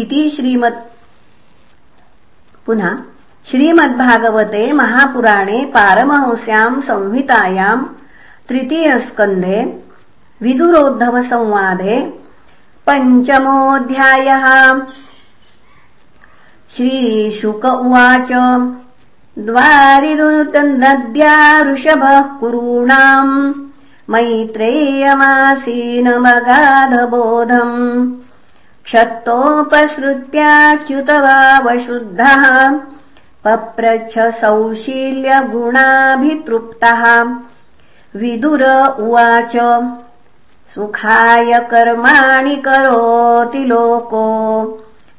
इति श्रीमत् पुनः श्रीमद्भागवते महापुराणे पारमहंस्याम् संहितायाम् तृतीयस्कन्धे विदुरोद्धवसंवादे पञ्चमोऽध्यायः। श्रीशुक उवाच द्वारिदुनुतनद्या ऋषभः कुरूणाम् मैत्रेयमासीनमगाधबोधम् क्षत्तोपसृत्याच्युतवावशुद्धः पप्रच्छ सौशील्यगुणाभितृप्तः विदुर उवाच सुखाय कर्माणि करोति लोको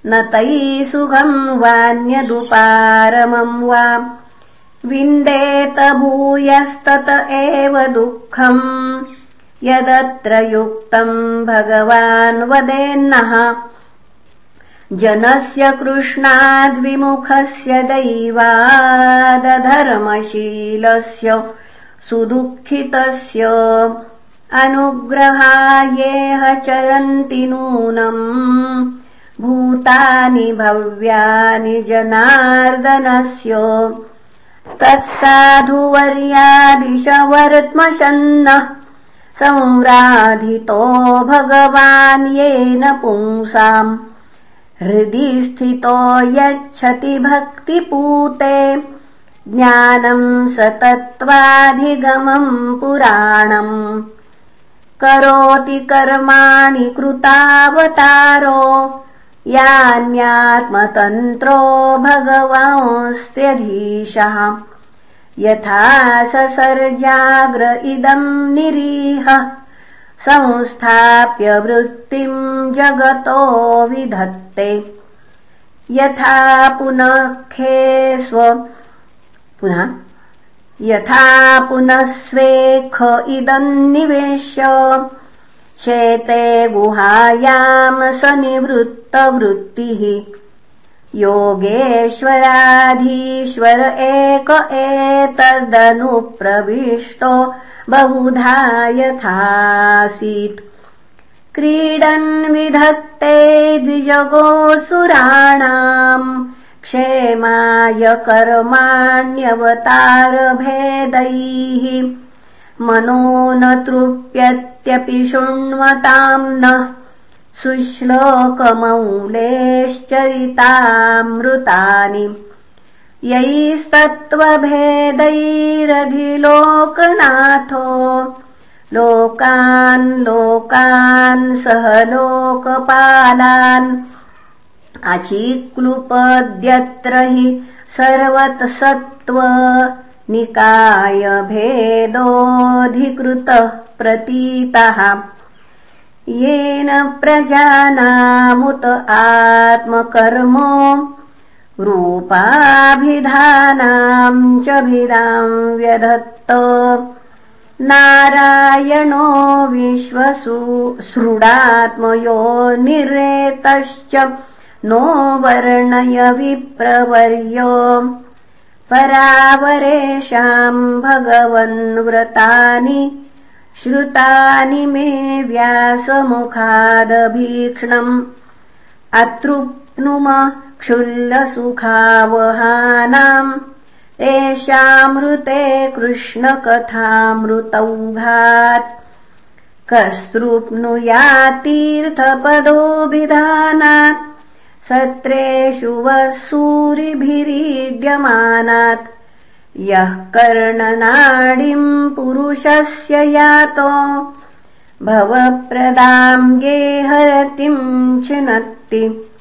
न तैः सुखम् वान्यदुपारमम् वा। विन्देत भूयस्तत एव दुःखम् यदत्र युक्तम् भगवान् वदेन्नः। जनस्य कृष्णाद्विमुखस्य दैवादधर्मशीलस्य सुदुःखितस्य अनुग्रहायेह चलन्ति नूनम्। भूतानि भव्यानि जनार्दनस्य तत्साधुवर्यादिशवर्त्मशन्नः संराधितो भगवान् येन पुंसाम्। हृदि स्थितो यच्छति भक्तिपूते। ज्ञानम् सतत्त्वाधिगमम् पुराणम्। करोति कर्माणि कृतावतारो। यान्यात्मतन्त्रो भगवांस्त्यधीशः यथा ससर्जाग्र इदम् निरीह संस्थाप्य वृत्तिम् जगतो विधत्ते। यथा पुनः खे पुनः यथा पुनः स्वेख इदन्निवेश्य शेते गुहायाम् स निवृत्तवृत्तिः योगेश्वराधीश्वर एक एतदनुप्रविष्टो बहुधा यथासीत्। क्रीडन् विधत्ते द्विजगोऽसुराणाम् क्षेमाय कर्माण्यवतारभेदैः। मनो न तृप्यत्यपि शृण्वताम् नः सुश्लोकमौलेश्चरितामृतानि। यैस्तत्त्वभेदैरधिलोकनाथो। लोकान् लोकान् सह लोकपालान्। अचिक्लुपद्यत्र हि सर्वतसत्त्व निकायभेदोऽधिकृतः प्रतीतः येन प्रजानामुत आत्मकर्म रूपाभिधानाम् च भिदाम् व्यधत्त नारायणो विश्वसु सृडात्मयो निरेतश्च नो वर्णय विप्रवर्यो। परावरेषाम् भगवन्व्रतानि श्रुतानि मे व्यासमुखादभीक्ष्णम्। अतृप्नुम क्षुल्लसुखावहानाम्। तेषामृते कृष्णकथामृतौघात्। कस्तृप्नुयातीर्थपदोऽभिधानात्। सत्रेषु वसूरिभिरीड्यमानात् यः कर्णनाडिम् पुरुषस्य यातो। भवप्रदाम् गेहरतिम् चिनत्ति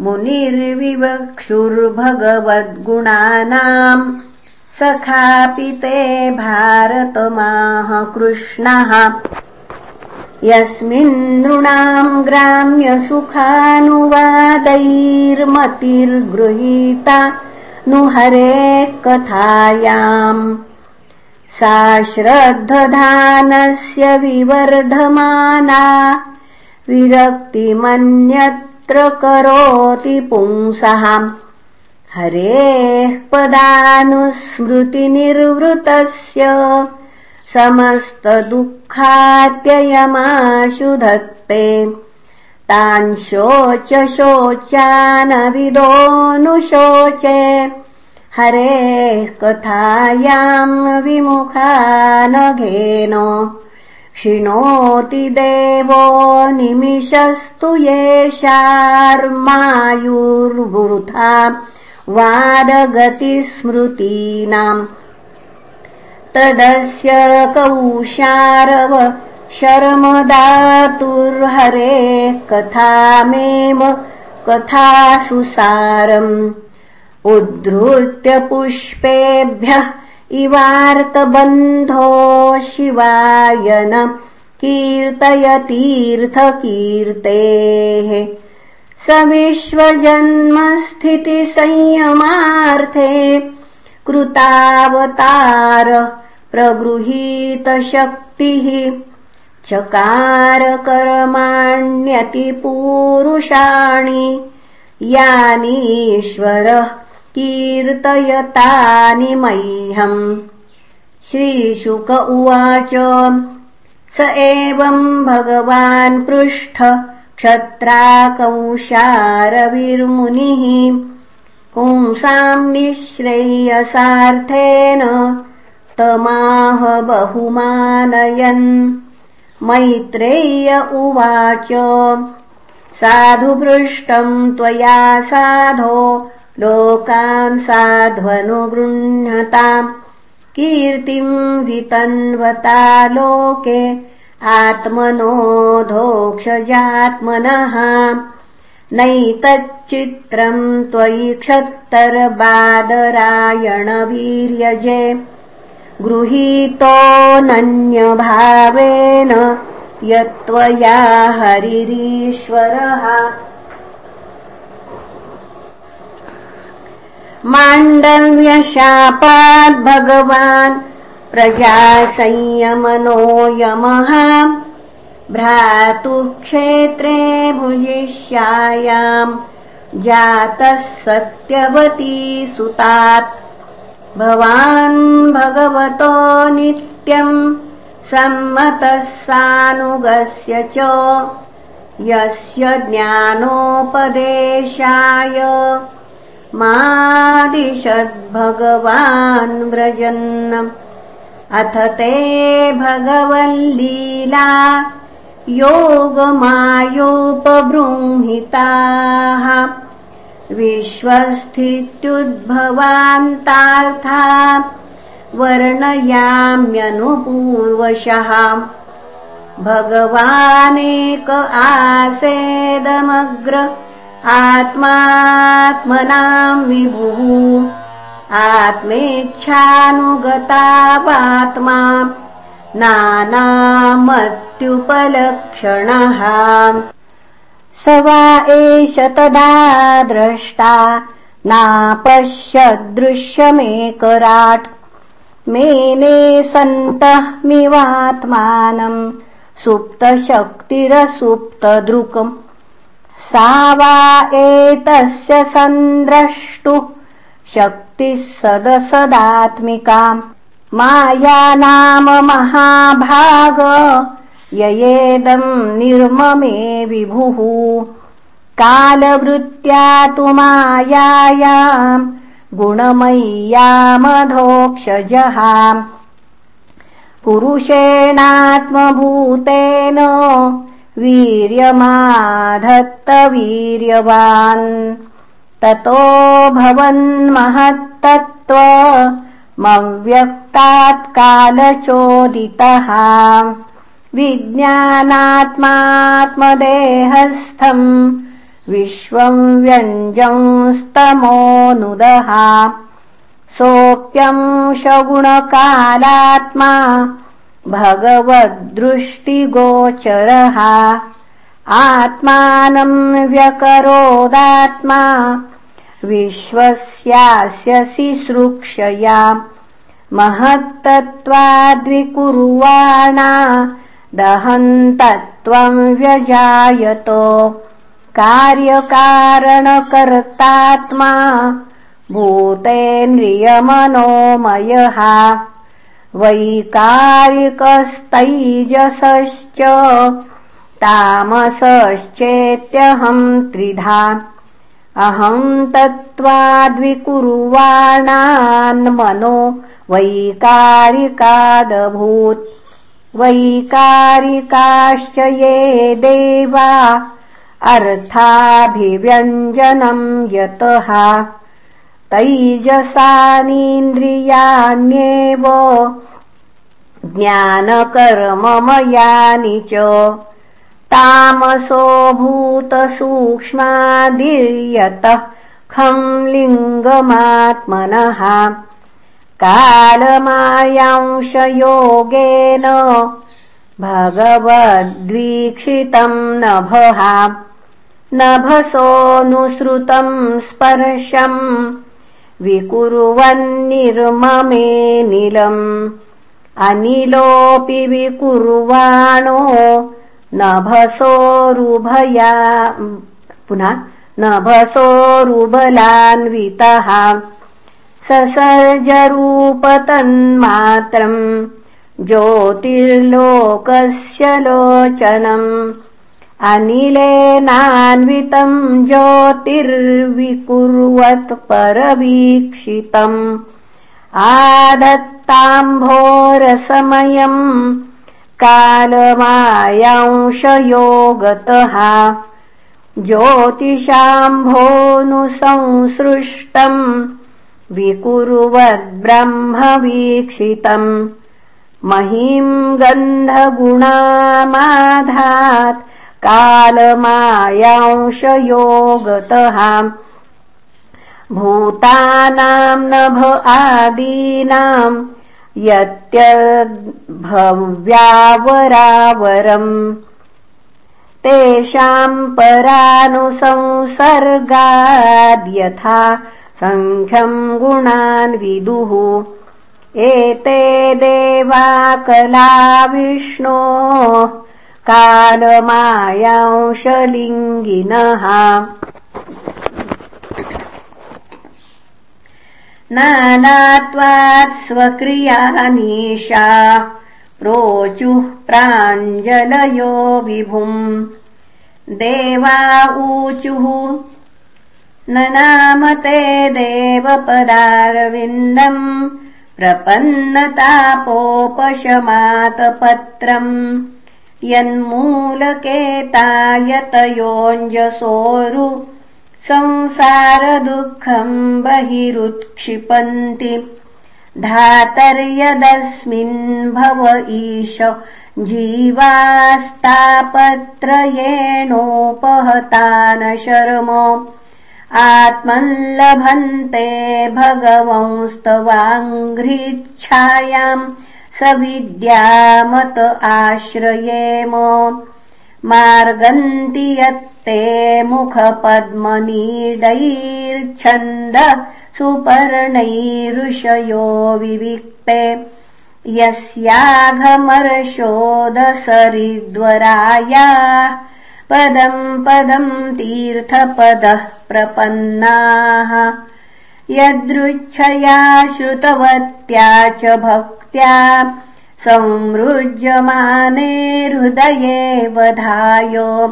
मुनिर्विवक्षुर्भगवद्गुणानाम् सखापि ते भारतमाह कृष्णः यस्मिन् नृणाम् ग्राम्यसुखानुवादैर्मतिर्गृहीता नु हरेः कथायाम्। सा श्रद्धधानस्य विवर्धमाना। विरक्तिमन्यत्र करोति पुंसः। हरेः पदानुस्मृतिनिर्वृतस्य। समस्तदुःखात्ययमाशु धत्ते तान् शोच शोचानविदोऽनुशोचे। हरेः कथायाम् विमुखानघेन। शिणोति देवो निमिषस्तु येषार्मायुर्वृथा वादगतिस्मृतीनाम् तदस्य कौशारव शर्मदातुर्हरे कथामेव कथासुसारम् उद्धृत्य पुष्पेभ्यः इवार्तबन्धो शिवायन कीर्तयतीर्थकीर्तेः स विश्वजन्मस्थितिसंयमार्थे कृतावतार प्रगृहीतशक्तिः चकारकर्माण्यतिपूरुषाणि यानीश्वरः कीर्तयतानि मह्यम्। श्रीशुक उवाच स एवम् भगवान् पृष्ठ क्षत्राकंशारविर्मुनिः। पुंसाम् निःश्रेयसार्थेन तमाह बहुमानयन् मैत्रेय्य उवाच। साधुपृष्टम् त्वया साधो लोकान् साध्वनुगृह्णताम् कीर्तिम् वितन्वता लोके आत्मनोधोक्षजात्मनः। नैतच्चित्रम् त्वयि क्षत्तरबादरायणवीर्यजे गृहीतोऽनन्यभावेन यत्त्वया हरिरीश्वरः। माण्डव्यशापाद्भगवान् प्रजासंयमनो यमः भ्रातुः क्षेत्रे भुजिष्यायाम् जातः सत्यवती सुतात् भवान् भगवतो नित्यम् सम्मतः सानुगस्य च यस्य ज्ञानोपदेशाय मादिशद्भगवान् व्रजन्। अथ ते भगवल्लीला योगमायोपबृंहिताः विश्वस्थित्युद्भवान्तार्था वर्णयाम्यनुपूर्वशः भगवानेक आसेदमग्र आत्मात्मनाम् विभुः। आत्मेच्छानुगतावात्मा नानामत्युपलक्षणः स वा एष तदा द्रष्टा। नापश्यदृश्यमेकराट् मेने सन्तः मिवात्मानम् सुप्तशक्तिरसुप्तदृक्म्। सा वा एतस्य सन्द्रष्टुः शक्तिः सदसदात्मिकाम्। माया नाम महाभाग ययेदम् निर्ममे विभुः। कालवृत्त्या तु मायायाम् गुणमय्यामधोक्षजहाम् पुरुषेणात्मभूतेन वीर्यमाधत्तवीर्यवान्। ततो भवन्महत्तत्त्वमव्यक्तात् कालचोदितः विज्ञानात्मात्मदेहस्थम् विश्वम् व्यञ्जंस्तमोऽनुदः सोऽप्यंशगुणकालात्मा भगवद्दृष्टिगोचरः। आत्मानम् व्यकरोदात्मा विश्वस्यास्यसि सृक्षया महत्तत्त्वाद्विकुर्वाणा दहन्तत्वम् व्यजायतो। कार्यकारणकर्तात्मा भूतेन्द्रियमनोमयः। वैकारिकस्तैजसश्च तामसश्चेत्यहम् त्रिधा। अहम् तत्त्वाद्विकुर्वाणान्मनो वैकारिकादभूत् वैकारिकाश्च ये देवा अर्थाभिव्यञ्जनम् यतः तैजसानीन्द्रियाण्येव ज्ञानकर्ममयानि च तामसो भूतसूक्ष्मादिर्यतः खम् लिङ्गमात्मनः कालमायांशयोगेन भगवद्वीक्षितम् नभः। नभसोऽनुसृतम् स्पर्शम् विकुर्वन्निर्ममेनिलम् अनिलोऽपि विकुर्वाणो नभसोरुभया पुनः नभसोरुबलान्वितः ससर्जरूपतन्मात्रम् ज्योतिर्लोकस्य लोचनम् अनिलेनान्वितम् ज्योतिर्विकुर्वत् परवीक्षितम् आदत्ताम्भोरसमयम् कालमायांशयोगतः ज्योतिषाम्भोऽनुसंसृष्टम् विकुर्वद्ब्रह्मवीक्षितम्। महीम् गन्धगुणामाधात् कालमायांशयोगतः। भूतानाम् नभ आदीनाम् यत्यद्भव्यावरावरम्। तेषाम् परानुसंसर्गाद्यथा सङ्ख्यम् गुणान् विदुः। एते देवा कला विष्णोः। कालमायांशलिङ्गिनः नानात्वात् स्वक्रियानीशा प्रोचुः प्राञ्जलयो विभुम्। देवा ऊचुः न नाम ते देवपदारविन्दम् प्रपन्नतापोपशमातपत्रम् यन्मूलकेतायतयोञ्जसोरु संसारदुःखम् बहिरुत्क्षिपन्ति धातर्यदस्मिन् भव ईश जीवास्तापत्रयेणोपहतान शर्म आत्मल्लभन्ते भगवंस्तवाङ्घ्रिच्छायाम् स विद्यामत आश्रयेम। मार्गन्ति यत्ते मुखपद्मनीडैर्छन्द सुपर्णैरुषयो विविक्ते। यस्याघमर्षोदसरिद्वराया पदम् पदम् तीर्थपदः प्रपन्नाः। यदृच्छया श्रुतवत्या च भक्त्या संरुज्यमाने हृदये वधाय।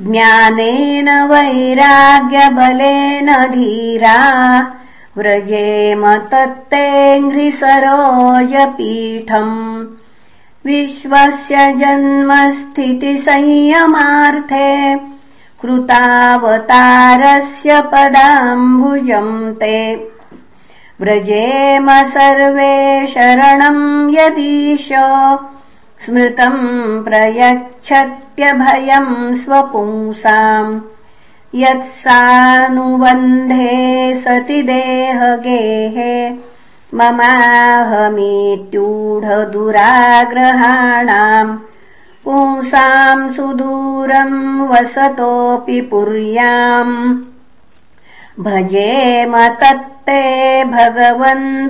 ज्ञानेन वैराग्यबलेन धीरा। व्रजेम तत्तेऽघ्रिसरोजपीठम् विश्वस्य जन्मस्थितिसंयमार्थे कृतावतारस्य पदाम्बुजम् ते। व्रजेम सर्वे शरणम् यदीश स्मृतम् प्रयच्छत्यभयम् स्वपुंसाम्। यत्सानुबन्धे सति देहगेहे ममाहमेत्यूढदुराग्रहाणाम् पुंसाम् सुदूरम् वसतोऽपि पुर्याम् भजेम तत्ते भगवन्पदाब्जम्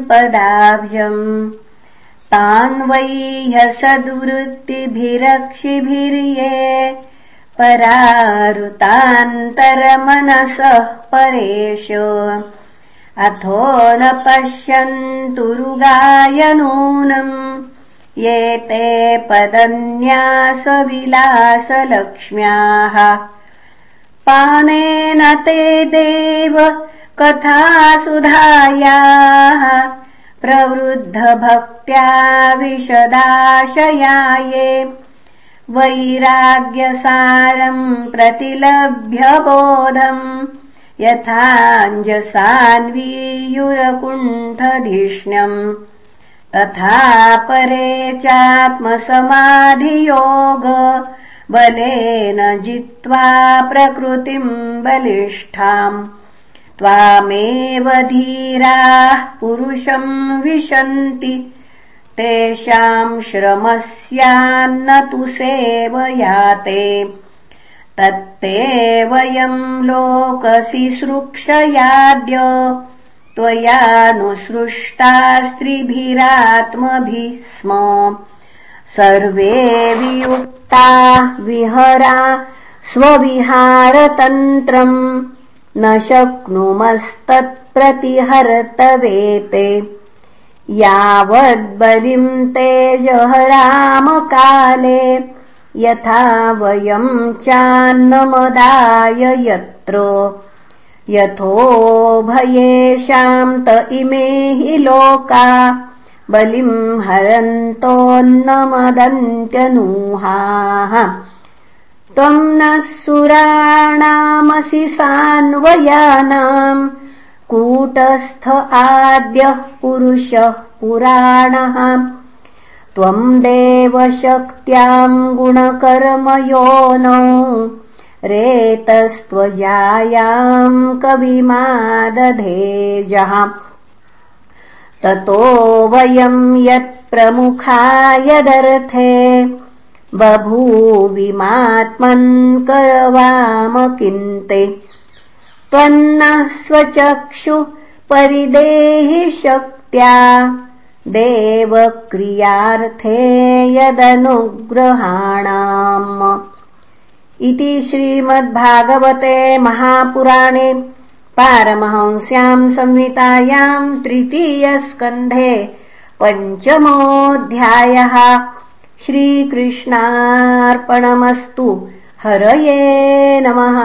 तान् वै ह्यसद्वृत्तिभिरक्षिभिर्ये परारुतान्तरमनसः परेश अथो न पश्यन्तुरुगाय नूनम् ये ते पदन्यासविलासलक्ष्म्याः। पानेन ते देव कथासुधायाः। प्रवृद्धभक्त्या विशदाशयाये वैराग्यसारम् प्रतिलभ्य बोधम् यथाञ्जसान्वीयुरकुण्ठधिष्ण्यम् तथा परे चात्मसमाधियोग बलेन जित्वा प्रकृतिम् बलिष्ठाम् त्वामेव धीराः पुरुषम् विशन्ति तेषाम् श्रमस्यान्न तु सेवयाते तत्ते वयम् लोकसि सृक्षयाद्य त्वयानुसृष्टास्त्रिभिरात्मभिः स्म। सर्वे वियुक्ताः विहरा स्वविहारतन्त्रम् न शक्नुमस्तत्प्रतिहर्तवेते। यावद्बलिम् तेजहरामकाले यथा वयम् चान्नमदाय यत्र। यथोभयेषाम् त इमे हि लोका। बलिम् हरन्तोन्नमदन्त्यनूहाः। त्वम् नः सुराणामसि सान्वयानाम् कूटस्थ आद्यः पुरुषः पुराणः त्वम् देवशक्त्याम् गुणकर्मयोनौ रेतस्त्वजायाम् कविमादधेजः। ततो वयम् यत्प्रमुखा यदर्थे बभूविमात्मन् करवाम किन्ते। त्वन्नः स्वचक्षु परिदेहि शक्त्या देवक्रियार्थे यदनुग्रहाणाम् इति श्रीमद्भागवते महापुराणे पारमहंस्याम् संहितायाम् तृतीयस्कन्धे पञ्चमोऽध्यायः। श्रीकृष्णार्पणमस्तु। हरये नमः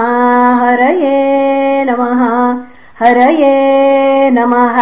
हरये नमः हरये नमः